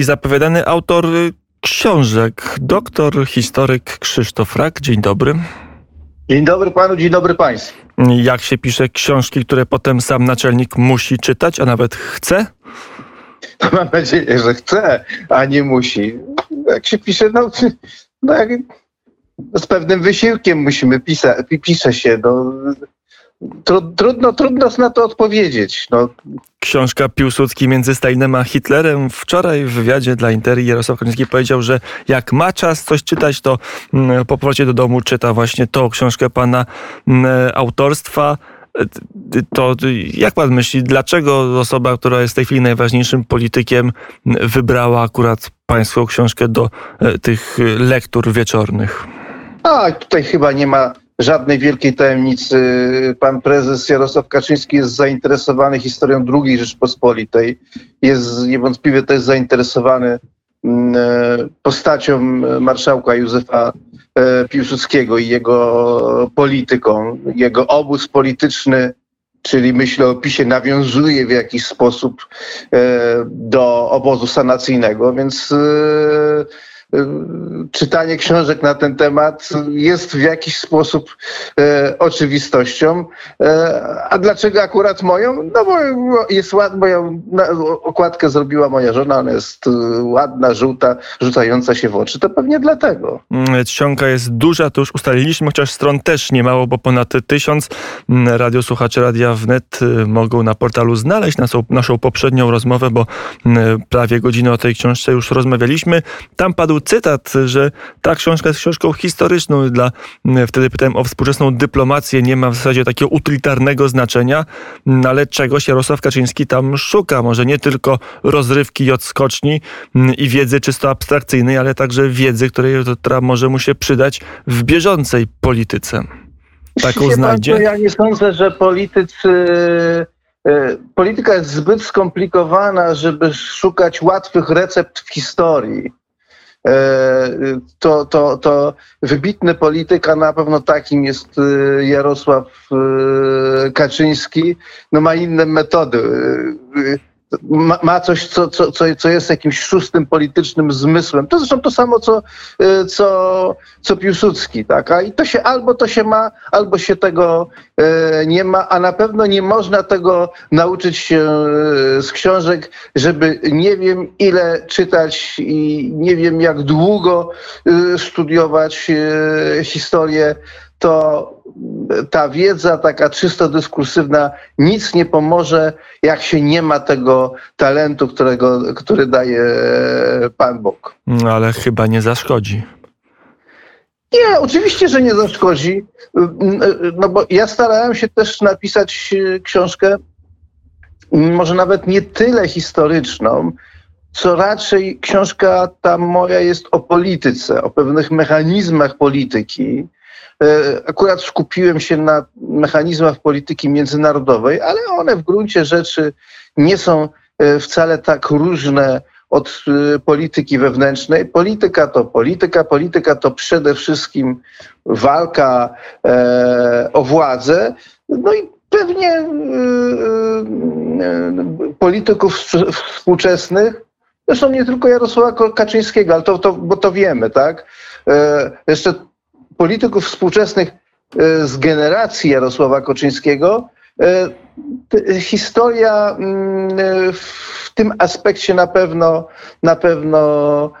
I zapowiadany autor książek, doktor historyk Krzysztof Rak. Dzień dobry. Dzień dobry panu, dzień dobry państwu. Jak się pisze książki, które potem sam naczelnik musi czytać, a nawet chce? Mam nadzieję, że chce, a nie musi. Jak się pisze, no, no jak, z pewnym wysiłkiem musimy pisać, pisze się. No, trudno, trudno na to odpowiedzieć. No. Książka Piłsudski między Stalinem a Hitlerem. Wczoraj w wywiadzie dla Interi Jarosław Kaczyński powiedział, że jak ma czas coś czytać, to mm, po powrocie do domu czyta właśnie tą książkę pana mm, autorstwa. To jak pan myśli, dlaczego osoba, która jest w tej chwili najważniejszym politykiem, wybrała akurat pańską książkę do e, tych lektur wieczornych? A tutaj chyba nie ma żadnej wielkiej tajemnicy. Pan prezes Jarosław Kaczyński jest zainteresowany historią II Rzeczpospolitej. Jest niewątpliwie też zainteresowany mm, e, postacią marszałka Józefa e, Piłsudskiego i jego polityką. Jego obóz polityczny, czyli myślę o PiSie, nawiązuje w jakiś sposób e, do obozu sanacyjnego, więc czytanie książek na ten temat jest w jakiś sposób e, oczywistością. E, a dlaczego akurat moją? No bo jest ład, moją okładkę zrobiła moja żona, ona jest ładna, żółta, rzucająca się w oczy. To pewnie dlatego. Mm, czcionka jest duża, to już ustaliliśmy, chociaż stron też nie mało, bo ponad tysiąc. Mm, radiosłuchacze Radia Wnet y, mogą na portalu znaleźć naszą, naszą poprzednią rozmowę, bo mm, prawie godzinę o tej książce już rozmawialiśmy. Tam padł cytat, że ta książka jest książką historyczną. Dla, wtedy pytałem o współczesną dyplomację. Nie ma w zasadzie takiego utylitarnego znaczenia, ale czegoś Jarosław Kaczyński tam szuka. Może nie tylko rozrywki i odskoczni i wiedzy czysto abstrakcyjnej, ale także wiedzy, której, która może mu się przydać w bieżącej polityce. Taką znajdzie? Ja nie sądzę, że politycy e, Polityka jest zbyt skomplikowana, żeby szukać łatwych recept w historii. E, to, to, to wybitny polityk, a na pewno takim jest e, Jarosław e, Kaczyński, no ma inne metody ma, ma coś, co, co, co, co jest jakimś szóstym politycznym zmysłem. To zresztą to samo, co, y, co, co Piłsudski. Tak? A i to się albo to się ma, albo się tego e, nie ma, a na pewno nie można tego nauczyć się e, z książek, żeby nie wiem ile czytać i nie wiem jak długo e, studiować historię to ta wiedza taka czysto dyskursywna nic nie pomoże, jak się nie ma tego talentu, którego, który daje Pan Bóg. No, ale chyba nie zaszkodzi. Nie, oczywiście, że nie zaszkodzi. No bo ja starałem się też napisać książkę, może nawet nie tyle historyczną, co raczej książka ta moja jest o polityce, o pewnych mechanizmach polityki, E, akurat skupiłem się na mechanizmach polityki międzynarodowej, ale one w gruncie rzeczy nie są e, wcale tak różne od e, polityki wewnętrznej. Polityka to polityka, polityka to przede wszystkim walka o władzę. No i pewnie polityków współczesnych, zresztą nie tylko Jarosława Kaczyńskiego, ale to, to bo to wiemy, tak? Jeszcze polityków współczesnych e, z generacji Jarosława Koczyńskiego, e, historia mm, e, w tym aspekcie na pewno, na pewno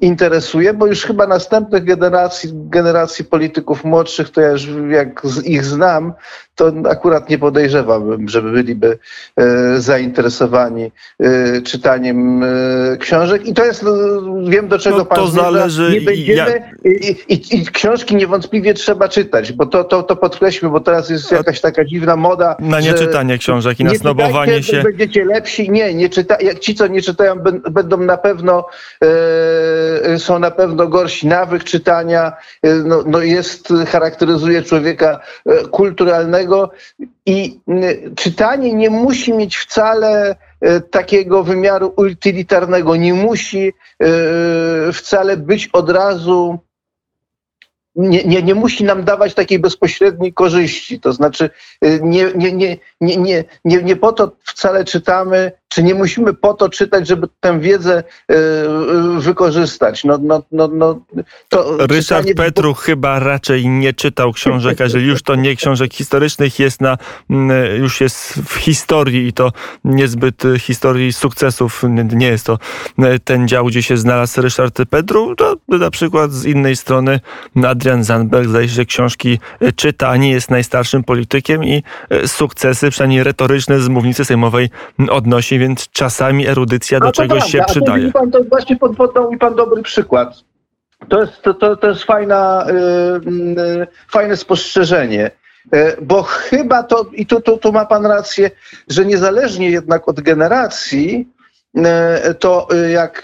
interesuje, bo już chyba następnych generacji, generacji polityków młodszych, to ja już jak ich znam, to akurat nie podejrzewałbym, żeby byliby e, zainteresowani e, czytaniem e, książek. I to jest, wiem do czego no, pan to zmierza. zależy nie będziemy, i, i, i, książki niewątpliwie trzeba czytać, bo to, to, to podkreślmy, bo teraz jest jakaś taka dziwna moda. Na nieczytanie książek i na snobowanie się. Będziecie lepsi. Nie, nie czyta, jak ci, co nie czytają, będą na pewno są na pewno gorsi. Nawyk czytania e, no, no jest, charakteryzuje człowieka e, kulturalnego i czytanie nie musi mieć wcale takiego wymiaru utylitarnego, nie musi wcale być od razu nie, nie, nie musi nam dawać takiej bezpośredniej korzyści. To znaczy, nie, nie, nie, nie, nie, nie, nie po to wcale czytamy czy nie musimy po to czytać, żeby tę wiedzę wykorzystać? No, no, no, no, to Ryszard czytanie... Petru chyba raczej nie czytał książek, a jeżeli już to nie książek historycznych, jest na, już jest w historii i to niezbyt historii sukcesów. Nie jest to ten dział, gdzie się znalazł Ryszard Petru. To na przykład z innej strony Adrian Zandberg zdaje się, że książki czyta, a nie jest najstarszym politykiem i sukcesy, przynajmniej retoryczne z mównicy sejmowej odnosi, więc czasami erudycja do czegoś prawda, się przydaje. Pan, to właśnie podał mi pan dobry przykład. To jest, to, to jest fajna, yy, fajne spostrzeżenie. Y, bo chyba to, i tu, tu, tu ma Pan rację, że niezależnie jednak od generacji, y, to jak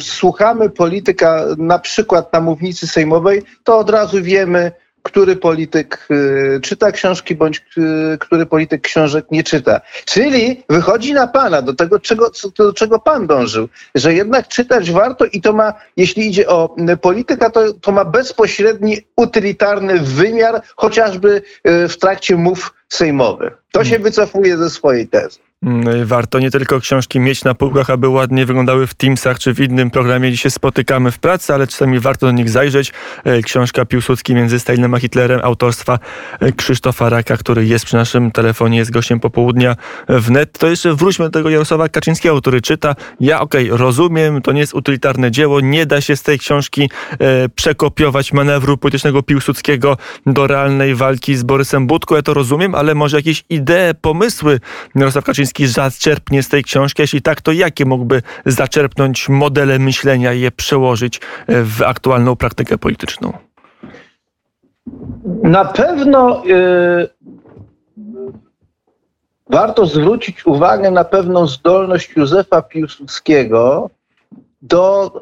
słuchamy polityka na przykład na mównicy sejmowej, to od razu wiemy, który polityk y, czyta książki, bądź y, który polityk książek nie czyta. Czyli wychodzi na pana, do tego, czego, do czego pan dążył, że jednak czytać warto i to ma, jeśli idzie o polityka, to, to ma bezpośredni, utylitarny wymiar, chociażby y, w trakcie mów sejmowych. To się wycofuje ze swojej tezy. Mm, warto nie tylko książki mieć na półkach, aby ładnie wyglądały w Teamsach czy w innym programie, gdzie się spotykamy w pracy, ale czasami warto do nich zajrzeć. E, książka Piłsudski między Stalinem a Hitlerem autorstwa e, Krzysztofa Raka, który jest przy naszym telefonie, jest gościem popołudnia w net. To jeszcze wróćmy do tego Jarosława Kaczyńskiego, który czyta. Ja okej, okay, rozumiem, to nie jest utylitarne dzieło, nie da się z tej książki e, przekopiować manewru politycznego Piłsudskiego do realnej walki z Borysem Budką. Ja to rozumiem, ale może jakieś idee, pomysły Jarosław Kaczyński Kaczyński zaczerpnie z tej książki? Jeśli tak, to jakie mógłby zaczerpnąć modele myślenia i je przełożyć e, w aktualną praktykę polityczną? Na pewno yy, warto zwrócić uwagę na pewną zdolność Józefa Piłsudskiego do,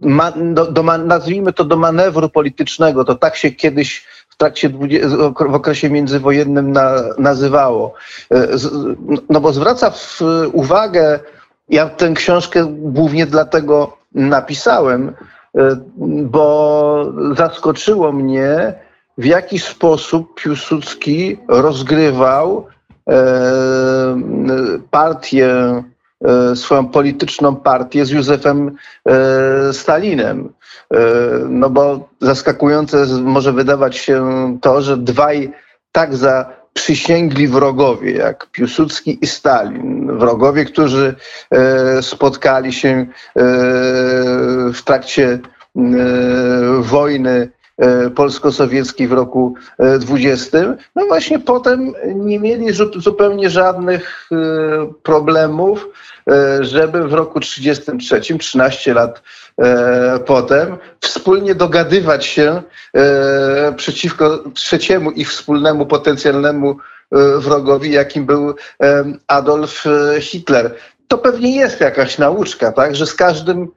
yy, ma, do, do, nazwijmy to do manewru politycznego. To tak się kiedyś trakcie w okresie międzywojennym na, nazywało. E, no bo zwraca uwagę, ja tę książkę głównie dlatego napisałem, e, bo zaskoczyło mnie, w jaki sposób Piłsudski rozgrywał e, partię, swoją polityczną partię z Józefem Stalinem. E, no bo zaskakujące może wydawać się to, że dwaj tak za przysięgli wrogowie, jak Piłsudski i Stalin, wrogowie, którzy e, spotkali się e, w trakcie wojny polsko-sowieckiej w roku 20, no właśnie potem nie mieli zupełnie żadnych problemów, żeby w roku 33, 13 lat E, potem wspólnie dogadywać się e, przeciwko trzeciemu ich wspólnemu potencjalnemu e, wrogowi, jakim był Adolf Hitler. To pewnie jest jakaś nauczka, tak, że z każdym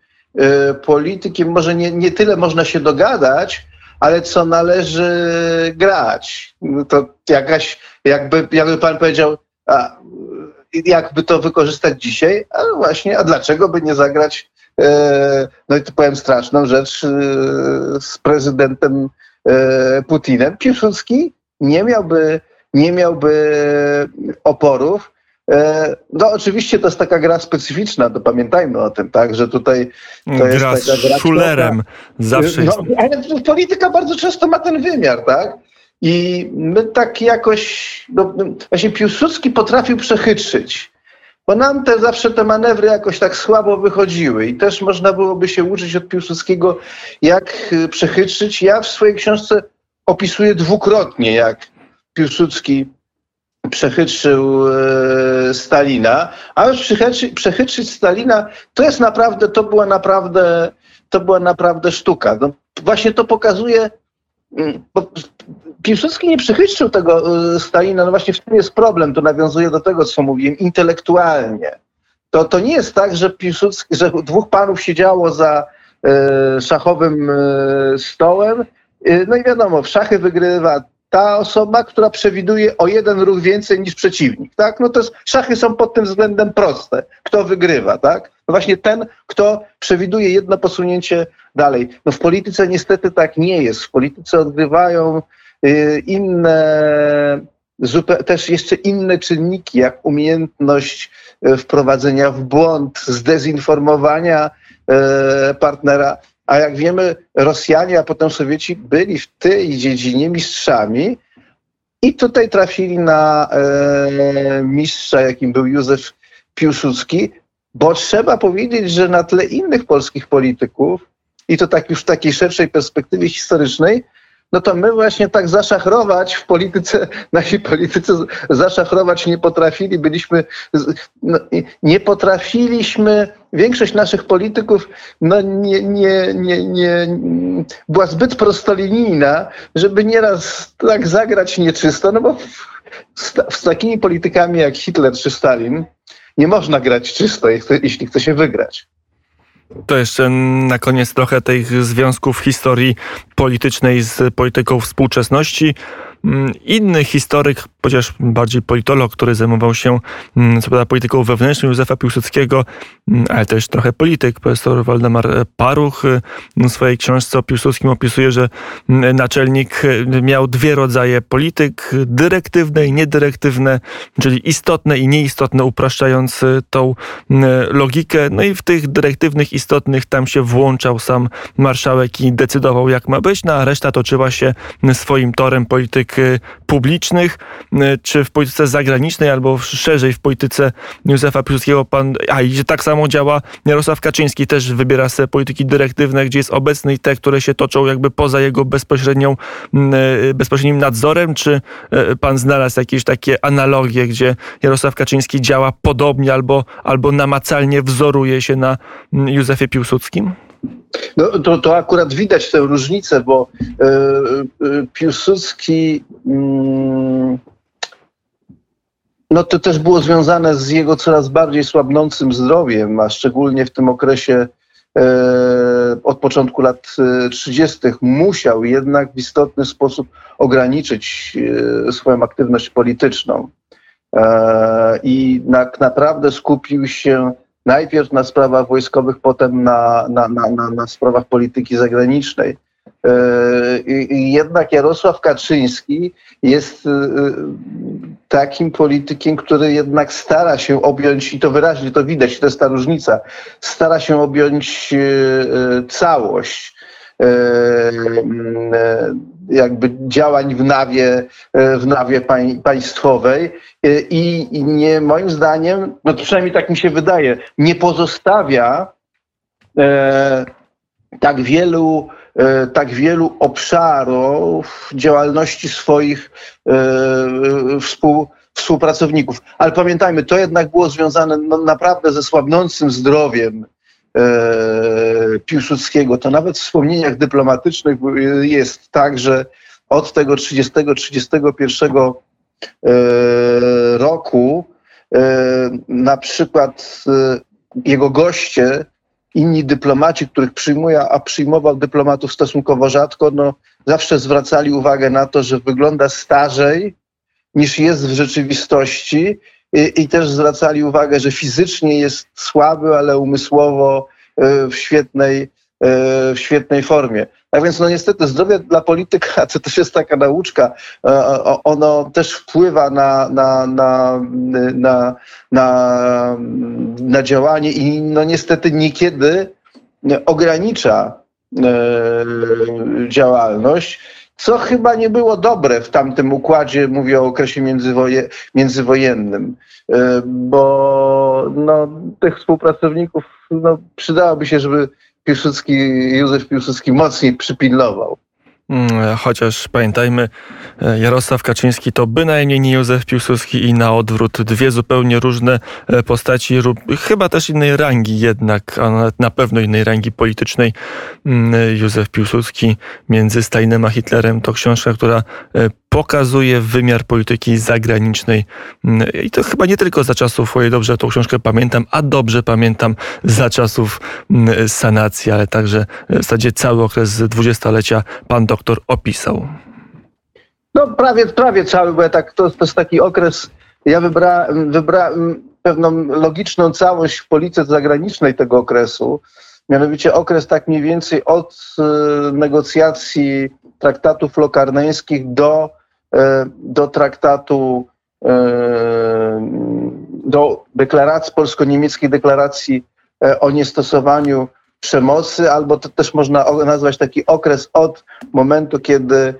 politykiem może nie, nie tyle można się dogadać, ale co należy grać. No to jakaś, jakby, jakby pan powiedział, a, jakby to wykorzystać dzisiaj, ale właśnie, a dlaczego by nie zagrać E, no i tu powiem straszną rzecz, e, z prezydentem e, Putinem. Piłsudski nie miałby, nie miałby oporów. No oczywiście to jest taka gra specyficzna, to pamiętajmy o tym, tak, że tutaj to gra jest taka gra z szulerem zawsze no, Ale polityka bardzo często ma ten wymiar, tak? I my tak jakoś, no, właśnie Piłsudski potrafił przechytrzyć bo nam te zawsze te manewry jakoś tak słabo wychodziły i też można byłoby się uczyć od Piłsudskiego, jak y, przechytrzyć. Ja w swojej książce opisuję dwukrotnie, jak Piłsudski przechytrzył e, Stalina, ale przechytrzyć, przechytrzyć Stalina to jest naprawdę, to była naprawdę, to była naprawdę sztuka. No, właśnie to pokazuje, mm, bo Piłsudski nie przechytrzył tego y, Stalina, no właśnie w tym jest problem, to nawiązuje do tego, co mówiłem, intelektualnie. To, to nie jest tak, że, Piłsudski, że dwóch panów siedziało za y, szachowym y, stołem, y, no i wiadomo, w szachy wygrywa ta osoba, która przewiduje o jeden ruch więcej niż przeciwnik, tak? No to jest, szachy są pod tym względem proste. Kto wygrywa, tak? No właśnie ten, kto przewiduje jedno posunięcie dalej. No w polityce niestety tak nie jest. W polityce odgrywają Y, inne też jeszcze inne czynniki, jak umiejętność e, wprowadzenia w błąd, zdezinformowania e, partnera. A jak wiemy, Rosjanie, a potem Sowieci byli w tej dziedzinie mistrzami i tutaj trafili na e, mistrza, jakim był Józef Piłsudski, bo trzeba powiedzieć, że na tle innych polskich polityków, i to tak już w takiej szerszej perspektywie historycznej, no to my właśnie tak zaszachrować w polityce, nasi politycy zaszachrować nie potrafili, byliśmy, no, nie potrafiliśmy, większość naszych polityków no, nie, nie, nie, nie, była zbyt prostolinijna, żeby nieraz tak zagrać nieczysto, no bo z, z takimi politykami jak Hitler czy Stalin nie można grać czysto, jeśli chce się wygrać. To jeszcze na koniec trochę tych związków historii politycznej z polityką współczesności. Mm, inny historyk, chociaż bardziej politolog, który zajmował się mm, co prawda polityką wewnętrzną Józefa Piłsudskiego, mm, ale też trochę polityk, profesor Waldemar Paruch w swojej książce o Piłsudskim opisuje, że naczelnik miał dwie rodzaje polityk, dyrektywne i niedyrektywne, czyli istotne i nieistotne, upraszczając tą logikę. No i w tych dyrektywnych, istotnych tam się włączał sam marszałek i decydował jak ma być, no a reszta toczyła się swoim torem polityk polityk publicznych, y, czy w polityce zagranicznej, albo szerzej w polityce Józefa Piłsudskiego. Pan, a i tak samo działa Jarosław Kaczyński, też wybiera sobie polityki dyrektywne, gdzie jest obecny i te, które się toczą jakby poza jego bezpośrednią, y, bezpośrednim nadzorem, czy y, pan znalazł jakieś takie analogie, gdzie Jarosław Kaczyński działa podobnie albo, albo namacalnie wzoruje się na Józefie Piłsudskim? No, to, to akurat widać tę różnicę, bo e, e, Piłsudski mm, no to też było związane z jego coraz bardziej słabnącym zdrowiem, a szczególnie w tym okresie e, od początku lat 30. musiał jednak w istotny sposób ograniczyć swoją aktywność polityczną. I tak naprawdę skupił się najpierw na sprawach wojskowych, potem na, na, na, na, na sprawach polityki zagranicznej. E, I jednak Jarosław Kaczyński jest e, takim politykiem, który jednak stara się objąć, i to wyraźnie to widać, to jest ta różnica, stara się objąć e, całość jakby działań w nawie, w nawie państwowej i, nie moim zdaniem, no przynajmniej tak mi się wydaje, nie pozostawia e, tak wielu e, tak wielu obszarów działalności swoich e, współ, współpracowników. Ale pamiętajmy, to jednak było związane no, naprawdę ze słabnącym zdrowiem e, Piłsudskiego. To nawet w wspomnieniach dyplomatycznych jest tak, że od tego 30-31 E, roku e, na przykład e, jego goście, inni dyplomaci, których przyjmuje, a przyjmował dyplomatów stosunkowo rzadko, no, zawsze zwracali uwagę na to, że wygląda starzej niż jest w rzeczywistości i, i też zwracali uwagę, że fizycznie jest słaby, ale umysłowo w świetnej, w świetnej formie. Tak więc no niestety zdrowie dla polityka to też jest taka nauczka. E, ono też wpływa na, na, na, na, na, na działanie i no niestety niekiedy ogranicza e, działalność co chyba nie było dobre w tamtym układzie, mówię o okresie międzywoje, międzywojennym, e, bo no, tych współpracowników no, przydałoby się, żeby Piłsudski, Józef Piłsudski mocniej przypilnował. Mm, chociaż pamiętajmy, e, Jarosław Kaczyński to bynajmniej nie Józef Piłsudski i na odwrót dwie zupełnie różne e, postaci, chyba też innej rangi jednak, a na pewno innej rangi politycznej. Mm, Józef Piłsudski między Stalinem a Hitlerem to książka, która e, pokazuje wymiar polityki zagranicznej. Mm, I to chyba nie tylko za czasów, ojej dobrze tą książkę pamiętam, a dobrze pamiętam za czasów mm, sanacji, ale także w zasadzie cały okres dwudziestolecia pan doktor opisał. No prawie, prawie cały, bo ja tak, to, jest taki okres, ja wybrałem wybra pewną logiczną całość w polityce zagranicznej tego okresu, mianowicie okres tak mniej więcej od y, negocjacji traktatów lokarneńskich do do traktatu, do deklaracji, polsko-niemieckiej deklaracji o niestosowaniu przemocy, albo to też można nazwać taki okres od momentu, kiedy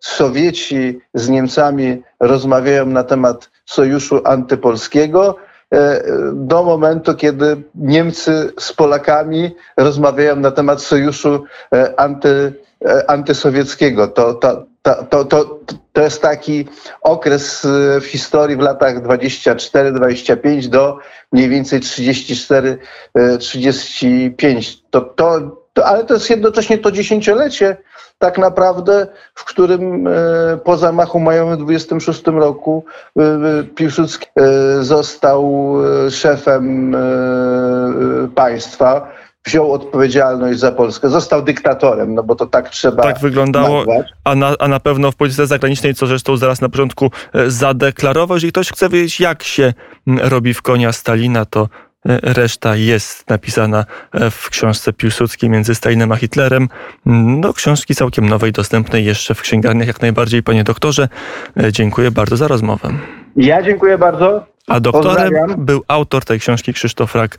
Sowieci z Niemcami rozmawiają na temat sojuszu antypolskiego, e, do momentu, kiedy Niemcy z Polakami rozmawiają na temat sojuszu e, anty, e, antysowieckiego. To, to, to, to, to, to jest taki okres w historii w latach 24-25 do mniej więcej 34-35. To, to, to, ale to jest jednocześnie to dziesięciolecie, tak naprawdę, w którym e, po zamachu majowym w 26 roku Piłsudski został szefem państwa wziął odpowiedzialność za Polskę, został dyktatorem, no bo to tak trzeba. Tak wyglądało, a na, a na pewno w polityce zagranicznej, co zresztą zaraz na początku zadeklarował, jeżeli ktoś chce wiedzieć, jak się robi w konia Stalina, to E, reszta jest napisana e, w książce Piłsudskiej między Stalinem a Hitlerem. No, książki całkiem nowej, dostępnej jeszcze w księgarniach jak najbardziej, panie doktorze. E, dziękuję bardzo za rozmowę. Ja dziękuję bardzo. A doktorem był autor tej książki Krzysztof Rak.